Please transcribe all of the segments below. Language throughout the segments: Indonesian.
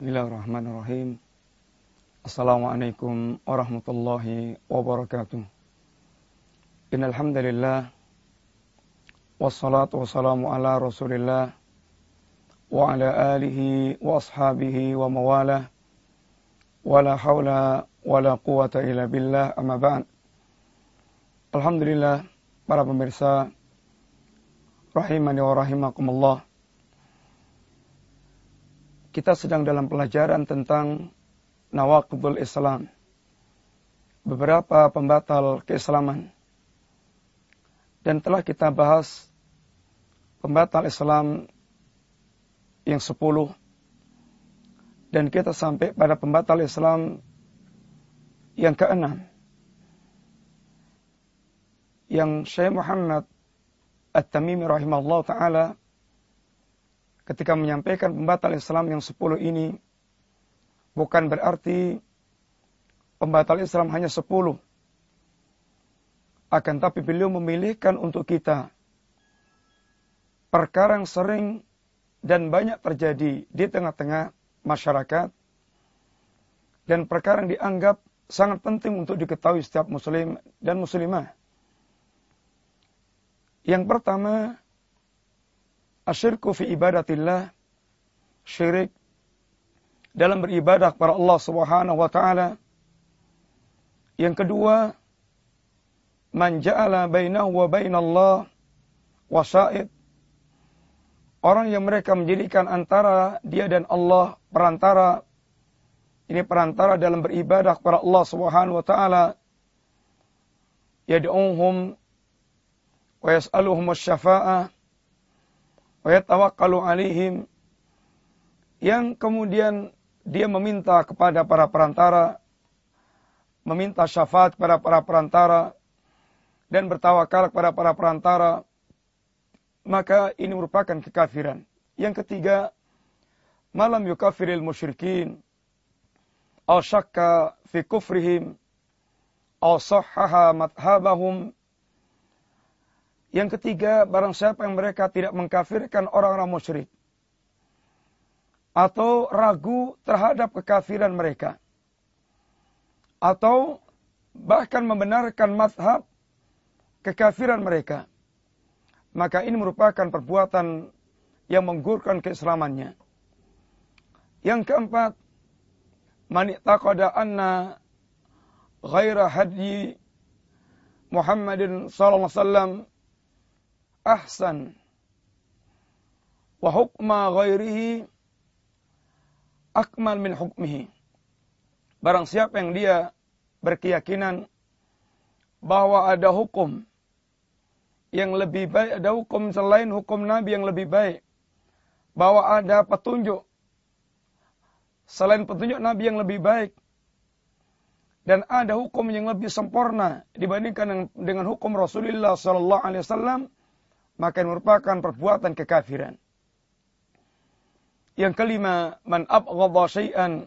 Bismillahirrahmanirrahim. Assalamualaikum warahmatullahi wabarakatuh. Innal hamdalillah wassalatu wassalamu ala Rasulillah wa ala alihi wa ashabihi wa mawalah. Wala haula wala quwata illa billah amma ba'd. Alhamdulillah para pemirsa rahimani wa rahimakumullah kita sedang dalam pelajaran tentang nawaqidul Islam. Beberapa pembatal keislaman. Dan telah kita bahas pembatal Islam yang sepuluh. Dan kita sampai pada pembatal Islam yang keenam. Yang Syekh Muhammad At-Tamimi rahimahullah ta'ala ketika menyampaikan pembatal Islam yang sepuluh ini bukan berarti pembatal Islam hanya sepuluh. Akan tapi beliau memilihkan untuk kita perkara yang sering dan banyak terjadi di tengah-tengah masyarakat dan perkara yang dianggap sangat penting untuk diketahui setiap muslim dan muslimah. Yang pertama, asyirku fi ibadatillah syirik dalam beribadah kepada Allah Subhanahu wa taala. Yang kedua, man ja'ala bainahu wa bainallah wasaid. Orang yang mereka menjadikan antara dia dan Allah perantara. Ini perantara dalam beribadah kepada Allah Subhanahu wa taala. Yad'uhum wa yas'aluhum asy-syafa'ah wa alihim yang kemudian dia meminta kepada para perantara meminta syafaat kepada para perantara dan bertawakal kepada para perantara maka ini merupakan kekafiran. Yang ketiga malam yukafiril musyrikin aw syakka fi kufrihim aw sahhaha madhabahum yang ketiga, barang siapa yang mereka tidak mengkafirkan orang-orang musyrik. Atau ragu terhadap kekafiran mereka. Atau bahkan membenarkan madhab kekafiran mereka. Maka ini merupakan perbuatan yang menggurkan keislamannya. Yang keempat, mani'taqada anna ghaira hadyi Muhammadin sallallahu alaihi wasallam ahsan wa hukma ghairihi akmal min hukmihi. Barang siapa yang dia berkeyakinan bahwa ada hukum yang lebih baik, ada hukum selain hukum Nabi yang lebih baik. Bahwa ada petunjuk selain petunjuk Nabi yang lebih baik. Dan ada hukum yang lebih sempurna dibandingkan dengan hukum Rasulullah sallallahu alaihi wasallam maka merupakan perbuatan kekafiran. Yang kelima, man abghadha syai'an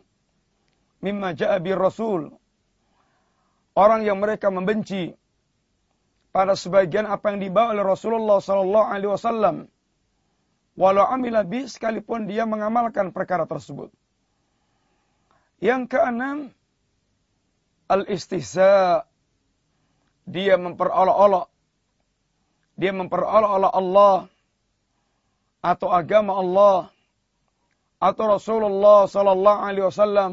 mimma ja'a bir rasul. Orang yang mereka membenci pada sebagian apa yang dibawa oleh Rasulullah sallallahu alaihi wasallam walau amila bi sekalipun dia mengamalkan perkara tersebut. Yang keenam, al-istihza dia memperolok-olok dia memperolok-olok Allah atau agama Allah atau Rasulullah sallallahu alaihi wasallam.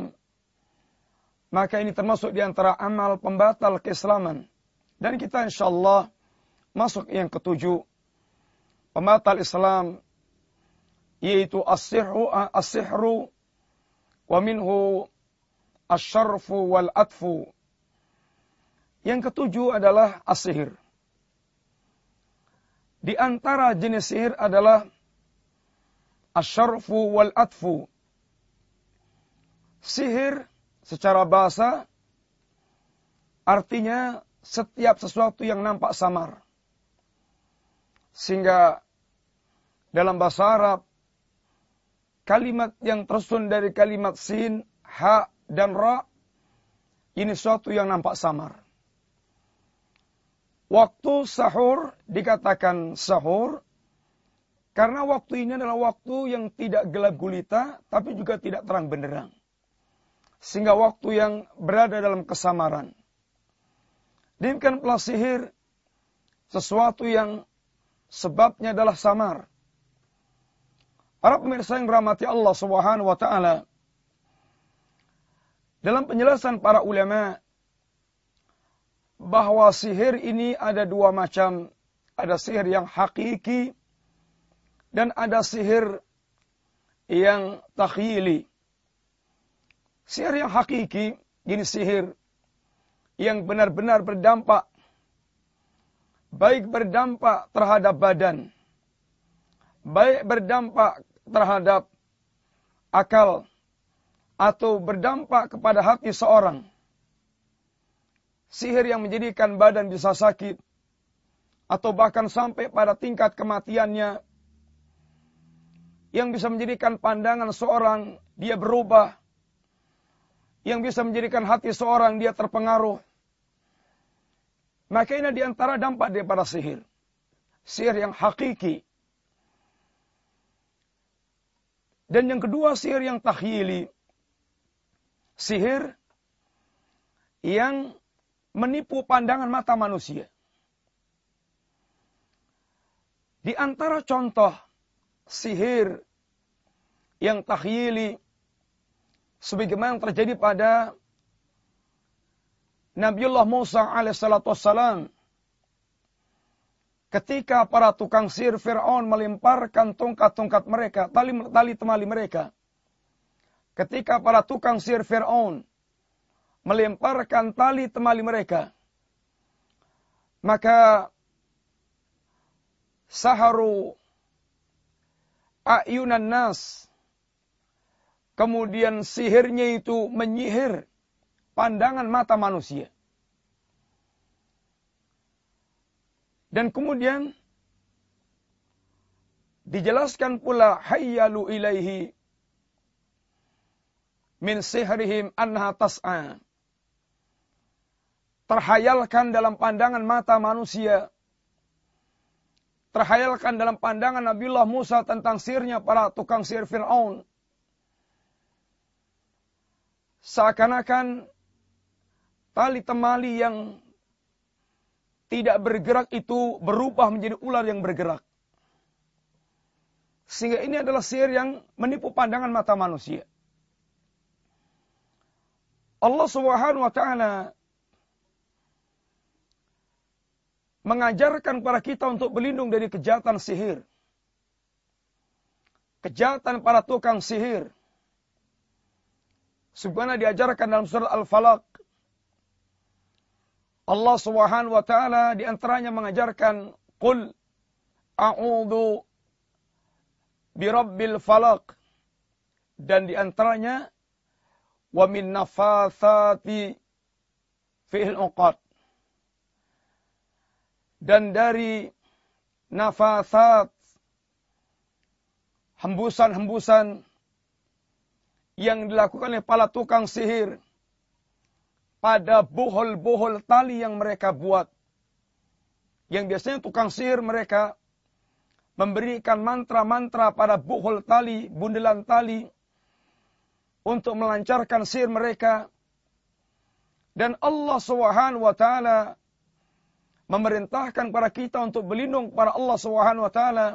Maka ini termasuk di antara amal pembatal keislaman. Dan kita insyaallah masuk yang ketujuh pembatal Islam yaitu as-sihru as-sihru wa minhu asy-syarfu wal atfu. Yang ketujuh adalah as-sihir di antara jenis sihir adalah asyarfu wal atfu. Sihir secara bahasa artinya setiap sesuatu yang nampak samar. Sehingga dalam bahasa Arab kalimat yang tersusun dari kalimat sin, ha, dan ra ini sesuatu yang nampak samar. Waktu sahur dikatakan sahur Karena waktu ini adalah waktu yang tidak gelap gulita, tapi juga tidak terang benderang. Sehingga waktu yang berada dalam kesamaran. Demikian pula sihir, sesuatu yang sebabnya adalah samar. Para pemirsa yang rahmati Allah Subhanahu wa taala. Dalam penjelasan para ulama bahwa sihir ini ada dua macam. Ada sihir yang hakiki dan ada sihir yang takhyili. Sihir yang hakiki, ini sihir yang benar-benar berdampak. Baik berdampak terhadap badan. Baik berdampak terhadap akal. Atau berdampak kepada hati seorang. Sihir yang menjadikan badan bisa sakit. Atau bahkan sampai pada tingkat kematiannya yang bisa menjadikan pandangan seorang dia berubah, yang bisa menjadikan hati seorang dia terpengaruh. Maka ini di antara dampak daripada sihir. Sihir yang hakiki. Dan yang kedua sihir yang takhyili. Sihir yang menipu pandangan mata manusia. Di antara contoh sihir yang takhyili sebagaimana terjadi pada Nabiullah Musa alaihissalam ketika para tukang sihir Fir'aun melemparkan tongkat-tongkat mereka, tali, tali temali mereka. Ketika para tukang sihir Fir'aun melemparkan tali temali mereka, maka saharu ayunan nas. Kemudian sihirnya itu menyihir pandangan mata manusia. Dan kemudian dijelaskan pula hayyalu ilaihi min sihrihim anha tas'a. Terhayalkan dalam pandangan mata manusia terhayalkan dalam pandangan Nabiullah Musa tentang sirnya para tukang sir Fir'aun. Seakan-akan tali temali yang tidak bergerak itu berubah menjadi ular yang bergerak. Sehingga ini adalah sihir yang menipu pandangan mata manusia. Allah Subhanahu wa taala mengajarkan para kita untuk berlindung dari kejahatan sihir. Kejahatan para tukang sihir. Sebagaimana diajarkan dalam surat Al-Falaq. Allah Subhanahu wa taala di antaranya mengajarkan qul a'udzu birabbil falaq dan di antaranya wa min nafathati fi'il uqad dan dari nafasat hembusan-hembusan yang dilakukan oleh para tukang sihir pada bohol-bohol tali yang mereka buat. Yang biasanya tukang sihir mereka memberikan mantra-mantra pada bohol tali, bundelan tali untuk melancarkan sihir mereka. Dan Allah Subhanahu wa taala memerintahkan para kita untuk berlindung kepada Allah Subhanahu wa taala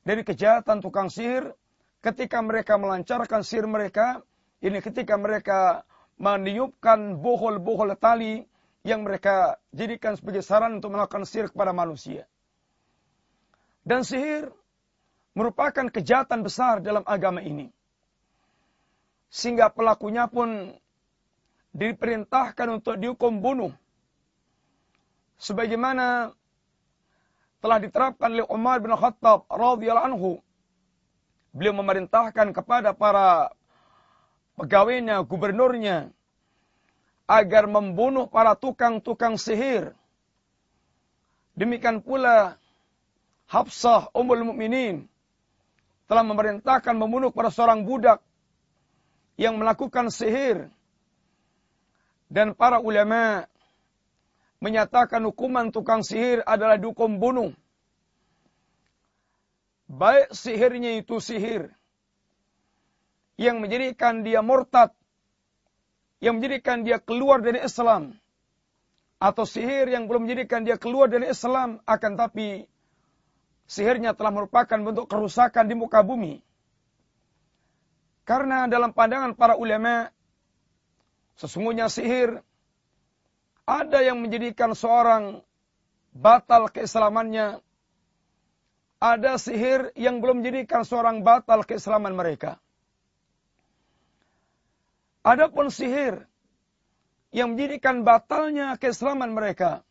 dari kejahatan tukang sihir ketika mereka melancarkan sihir mereka ini ketika mereka meniupkan bohol-bohol tali yang mereka jadikan sebagai saran untuk melakukan sihir kepada manusia. Dan sihir merupakan kejahatan besar dalam agama ini. Sehingga pelakunya pun diperintahkan untuk dihukum bunuh sebagaimana telah diterapkan oleh Umar bin Khattab radhiyallahu anhu. Beliau memerintahkan kepada para pegawainya, gubernurnya agar membunuh para tukang-tukang sihir. Demikian pula Hafsah Ummul Mukminin telah memerintahkan membunuh para seorang budak yang melakukan sihir. Dan para ulama menyatakan hukuman tukang sihir adalah dihukum bunuh. baik sihirnya itu sihir yang menjadikan dia murtad, yang menjadikan dia keluar dari Islam, atau sihir yang belum menjadikan dia keluar dari Islam, akan tapi sihirnya telah merupakan bentuk kerusakan di muka bumi. Karena dalam pandangan para ulama, sesungguhnya sihir ada yang menjadikan seorang batal keislamannya. Ada sihir yang belum menjadikan seorang batal keislaman mereka. Adapun sihir yang menjadikan batalnya keislaman mereka.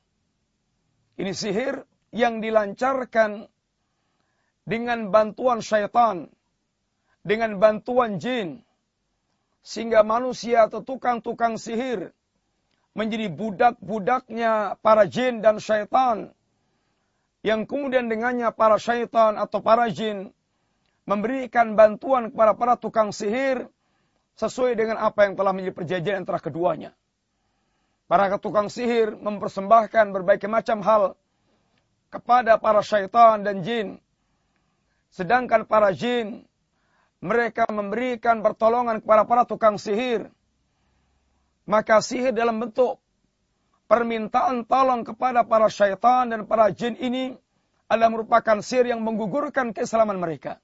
Ini sihir yang dilancarkan dengan bantuan syaitan, dengan bantuan jin, sehingga manusia atau tukang-tukang sihir menjadi budak-budaknya para jin dan syaitan, yang kemudian dengannya para syaitan atau para jin memberikan bantuan kepada para tukang sihir sesuai dengan apa yang telah menjadi perjanjian antara keduanya. Para tukang sihir mempersembahkan berbagai macam hal kepada para syaitan dan jin Sedangkan para jin, mereka memberikan pertolongan kepada para tukang sihir. Maka sihir dalam bentuk permintaan tolong kepada para syaitan dan para jin ini adalah merupakan sihir yang menggugurkan keislaman mereka.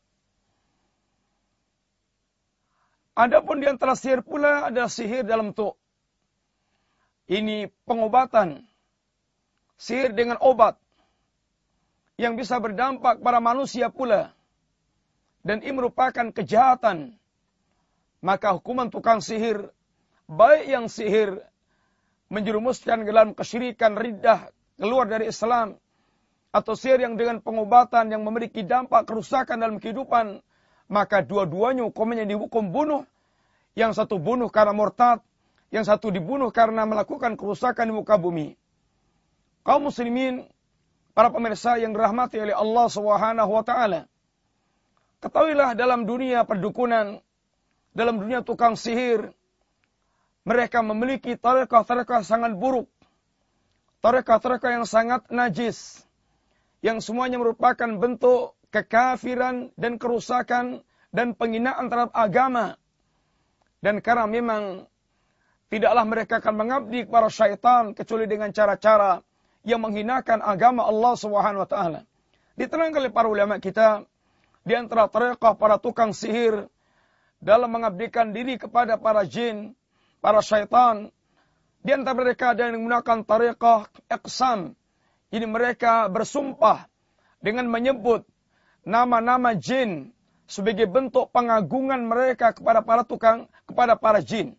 Adapun di antara sihir pula ada sihir dalam bentuk ini pengobatan. Sihir dengan obat yang bisa berdampak pada manusia pula. Dan ini merupakan kejahatan. Maka hukuman tukang sihir, baik yang sihir menjerumuskan dalam kesyirikan, riddah, keluar dari Islam, atau sihir yang dengan pengobatan yang memiliki dampak kerusakan dalam kehidupan, maka dua-duanya hukumnya dihukum bunuh. Yang satu bunuh karena murtad, yang satu dibunuh karena melakukan kerusakan di muka bumi. Kaum muslimin para pemirsa yang dirahmati oleh Allah Subhanahu wa taala. Ketahuilah dalam dunia perdukunan, dalam dunia tukang sihir, mereka memiliki tarekah-tarekah sangat buruk. Tarekah-tarekah yang sangat najis. Yang semuanya merupakan bentuk kekafiran dan kerusakan dan penghinaan terhadap agama. Dan karena memang tidaklah mereka akan mengabdi kepada syaitan kecuali dengan cara-cara yang menghinakan agama Allah Subhanahu wa taala. Diterangkan oleh para ulama kita di antara tarekah para tukang sihir dalam mengabdikan diri kepada para jin, para syaitan. Di antara mereka ada yang menggunakan tarekah iqsam. Ini mereka bersumpah dengan menyebut nama-nama jin sebagai bentuk pengagungan mereka kepada para tukang, kepada para jin.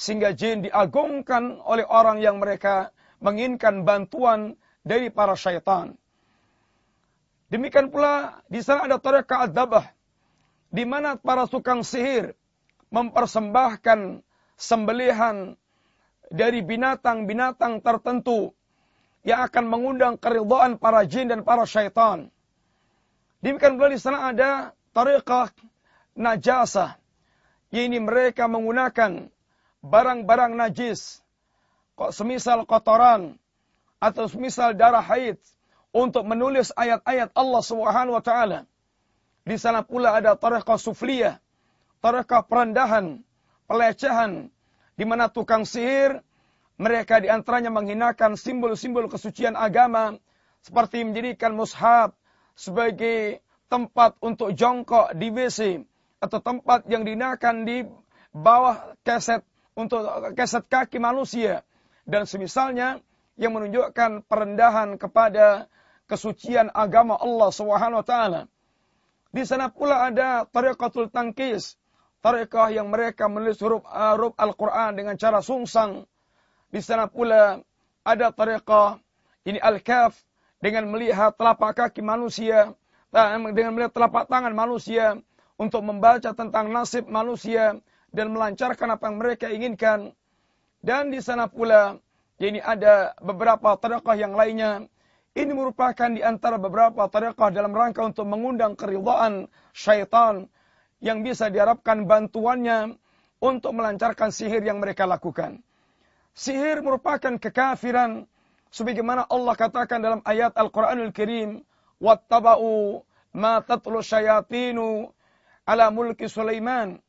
Sehingga jin diagungkan oleh orang yang mereka menginginkan bantuan dari para syaitan. Demikian pula di sana ada tarekat ad-dabah di mana para tukang sihir mempersembahkan sembelihan dari binatang-binatang tertentu yang akan mengundang keridhaan para jin dan para syaitan. Demikian pula di sana ada tarekat najasah. Ini mereka menggunakan barang-barang najis kok semisal kotoran atau semisal darah haid untuk menulis ayat-ayat Allah Subhanahu wa taala. Di sana pula ada tarekah sufliyah, tarekah perendahan, pelecehan di mana tukang sihir mereka di antaranya menghinakan simbol-simbol kesucian agama seperti menjadikan mushaf sebagai tempat untuk jongkok di WC atau tempat yang dinakan di bawah keset untuk keset kaki manusia dan semisalnya yang menunjukkan perendahan kepada kesucian agama Allah Subhanahu wa taala. Di sana pula ada tariqatul tangkis, tariqah yang mereka menulis huruf, huruf Al-Qur'an dengan cara sungsang. Di sana pula ada tariqah ini al-kaf dengan melihat telapak kaki manusia, dengan melihat telapak tangan manusia untuk membaca tentang nasib manusia dan melancarkan apa yang mereka inginkan. Dan di sana pula, ini ada beberapa tariqah yang lainnya. Ini merupakan di antara beberapa tariqah dalam rangka untuk mengundang keridhaan syaitan yang bisa diharapkan bantuannya untuk melancarkan sihir yang mereka lakukan. Sihir merupakan kekafiran sebagaimana Allah katakan dalam ayat Al-Qur'anul Karim, "Wattaba'u ma tatlu syayatinu ala mulki Sulaiman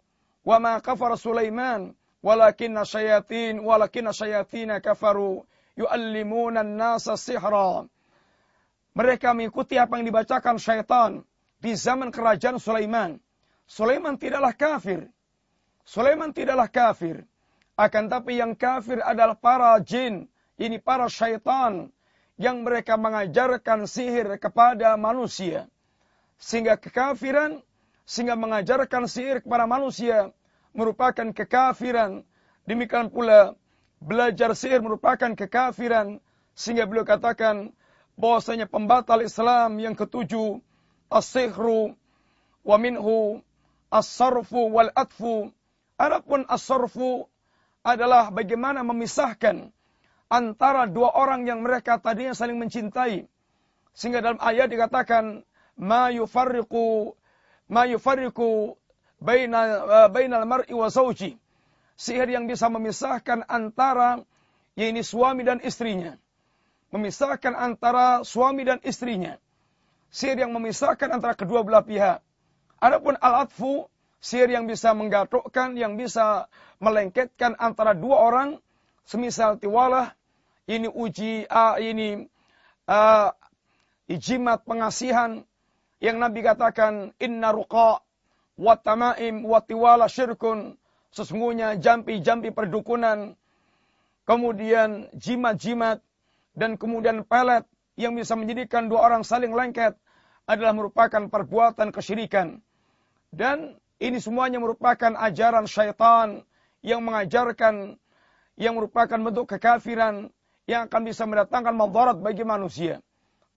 wa ma kafara Sulaiman walakinna syayatin walakinna syayatina kafaru yuallimuna an-nasa sihra mereka mengikuti apa yang dibacakan syaitan di zaman kerajaan Sulaiman Sulaiman tidaklah kafir Sulaiman tidaklah kafir akan tapi yang kafir adalah para jin ini para syaitan yang mereka mengajarkan sihir kepada manusia. Sehingga kekafiran, sehingga mengajarkan sihir kepada manusia merupakan kekafiran. Demikian pula belajar sihir merupakan kekafiran. Sehingga beliau katakan bahwasanya pembatal Islam yang ketujuh as-sihru wa minhu as-sarfu wal atfu. Adapun as-sarfu adalah bagaimana memisahkan antara dua orang yang mereka tadinya saling mencintai. Sehingga dalam ayat dikatakan ma yufarriqu ma yufarriqu baina uh, bainal mar'i wa zawji. Sihir yang bisa memisahkan antara yaitu suami dan istrinya. Memisahkan antara suami dan istrinya. Sihir yang memisahkan antara kedua belah pihak. Adapun al-atfu, sihir yang bisa menggatukkan, yang bisa melengketkan antara dua orang, semisal tiwalah, ini uji uh, ini uh, ijimat pengasihan yang Nabi katakan inna ruqa wa tamaim wa tiwala syirkun sesungguhnya jampi-jampi perdukunan kemudian jimat-jimat dan kemudian pelet yang bisa menjadikan dua orang saling lengket adalah merupakan perbuatan kesyirikan dan ini semuanya merupakan ajaran syaitan yang mengajarkan yang merupakan bentuk kekafiran yang akan bisa mendatangkan madarat bagi manusia.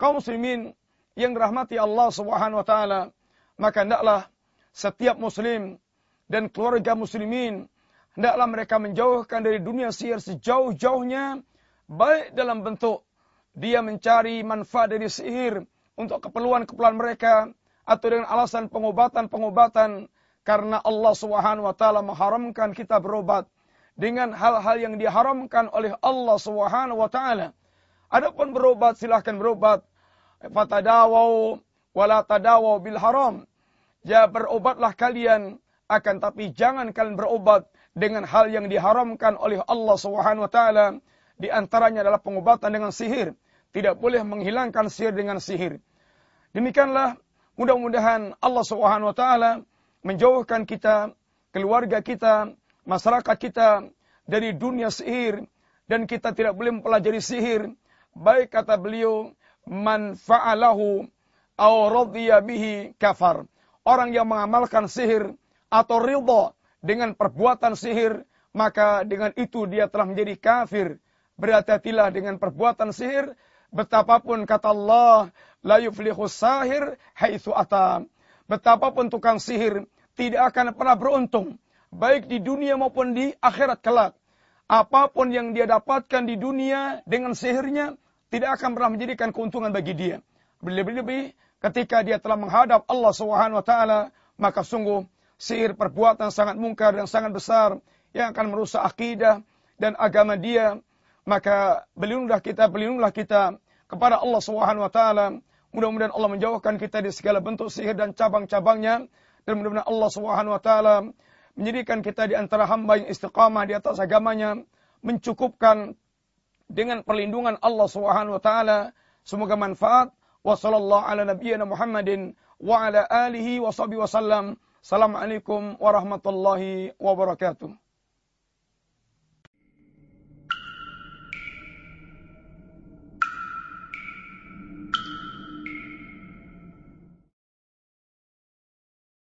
Kaum muslimin yang dirahmati Allah Subhanahu wa taala, maka hendaklah setiap muslim dan keluarga muslimin hendaklah mereka menjauhkan dari dunia sihir sejauh-jauhnya baik dalam bentuk dia mencari manfaat dari sihir untuk keperluan-keperluan mereka atau dengan alasan pengobatan-pengobatan karena Allah Subhanahu wa taala mengharamkan kita berobat dengan hal-hal yang diharamkan oleh Allah Subhanahu wa taala. Adapun berobat silahkan berobat. Fatadawau wala tadawau bil haram. Ya berobatlah kalian akan tapi jangan kalian berobat dengan hal yang diharamkan oleh Allah Subhanahu wa taala. Di antaranya adalah pengobatan dengan sihir. Tidak boleh menghilangkan sihir dengan sihir. Demikianlah mudah-mudahan Allah Subhanahu wa taala menjauhkan kita, keluarga kita, masyarakat kita dari dunia sihir dan kita tidak boleh mempelajari sihir. Baik kata beliau man fa'alahu aw radhiya bihi kafar. Orang yang mengamalkan sihir atau ridha dengan perbuatan sihir maka dengan itu dia telah menjadi kafir. Berhati-hatilah dengan perbuatan sihir betapapun kata Allah la yuflihu sahir haitsu ata betapapun tukang sihir tidak akan pernah beruntung baik di dunia maupun di akhirat kelak. Apa pun yang dia dapatkan di dunia dengan sihirnya tidak akan pernah menjadikan keuntungan bagi dia. Lebih-lebih ketika dia telah menghadap Allah Subhanahu wa taala, maka sungguh sihir perbuatan sangat mungkar dan sangat besar yang akan merusak akidah dan agama dia. Maka berlindunglah kita, berlindunglah kita kepada Allah Subhanahu wa taala. Mudah-mudahan Allah menjauhkan kita di segala bentuk sihir dan cabang-cabangnya dan mudah-mudahan Allah Subhanahu wa taala menjadikan kita di antara hamba yang istiqamah di atas agamanya, mencukupkan dengan perlindungan Allah Subhanahu wa taala. Semoga manfaat. Wassallallahu ala nabiyyina Muhammadin wa ala alihi wa sahbihi wasallam. Assalamualaikum warahmatullahi wabarakatuh.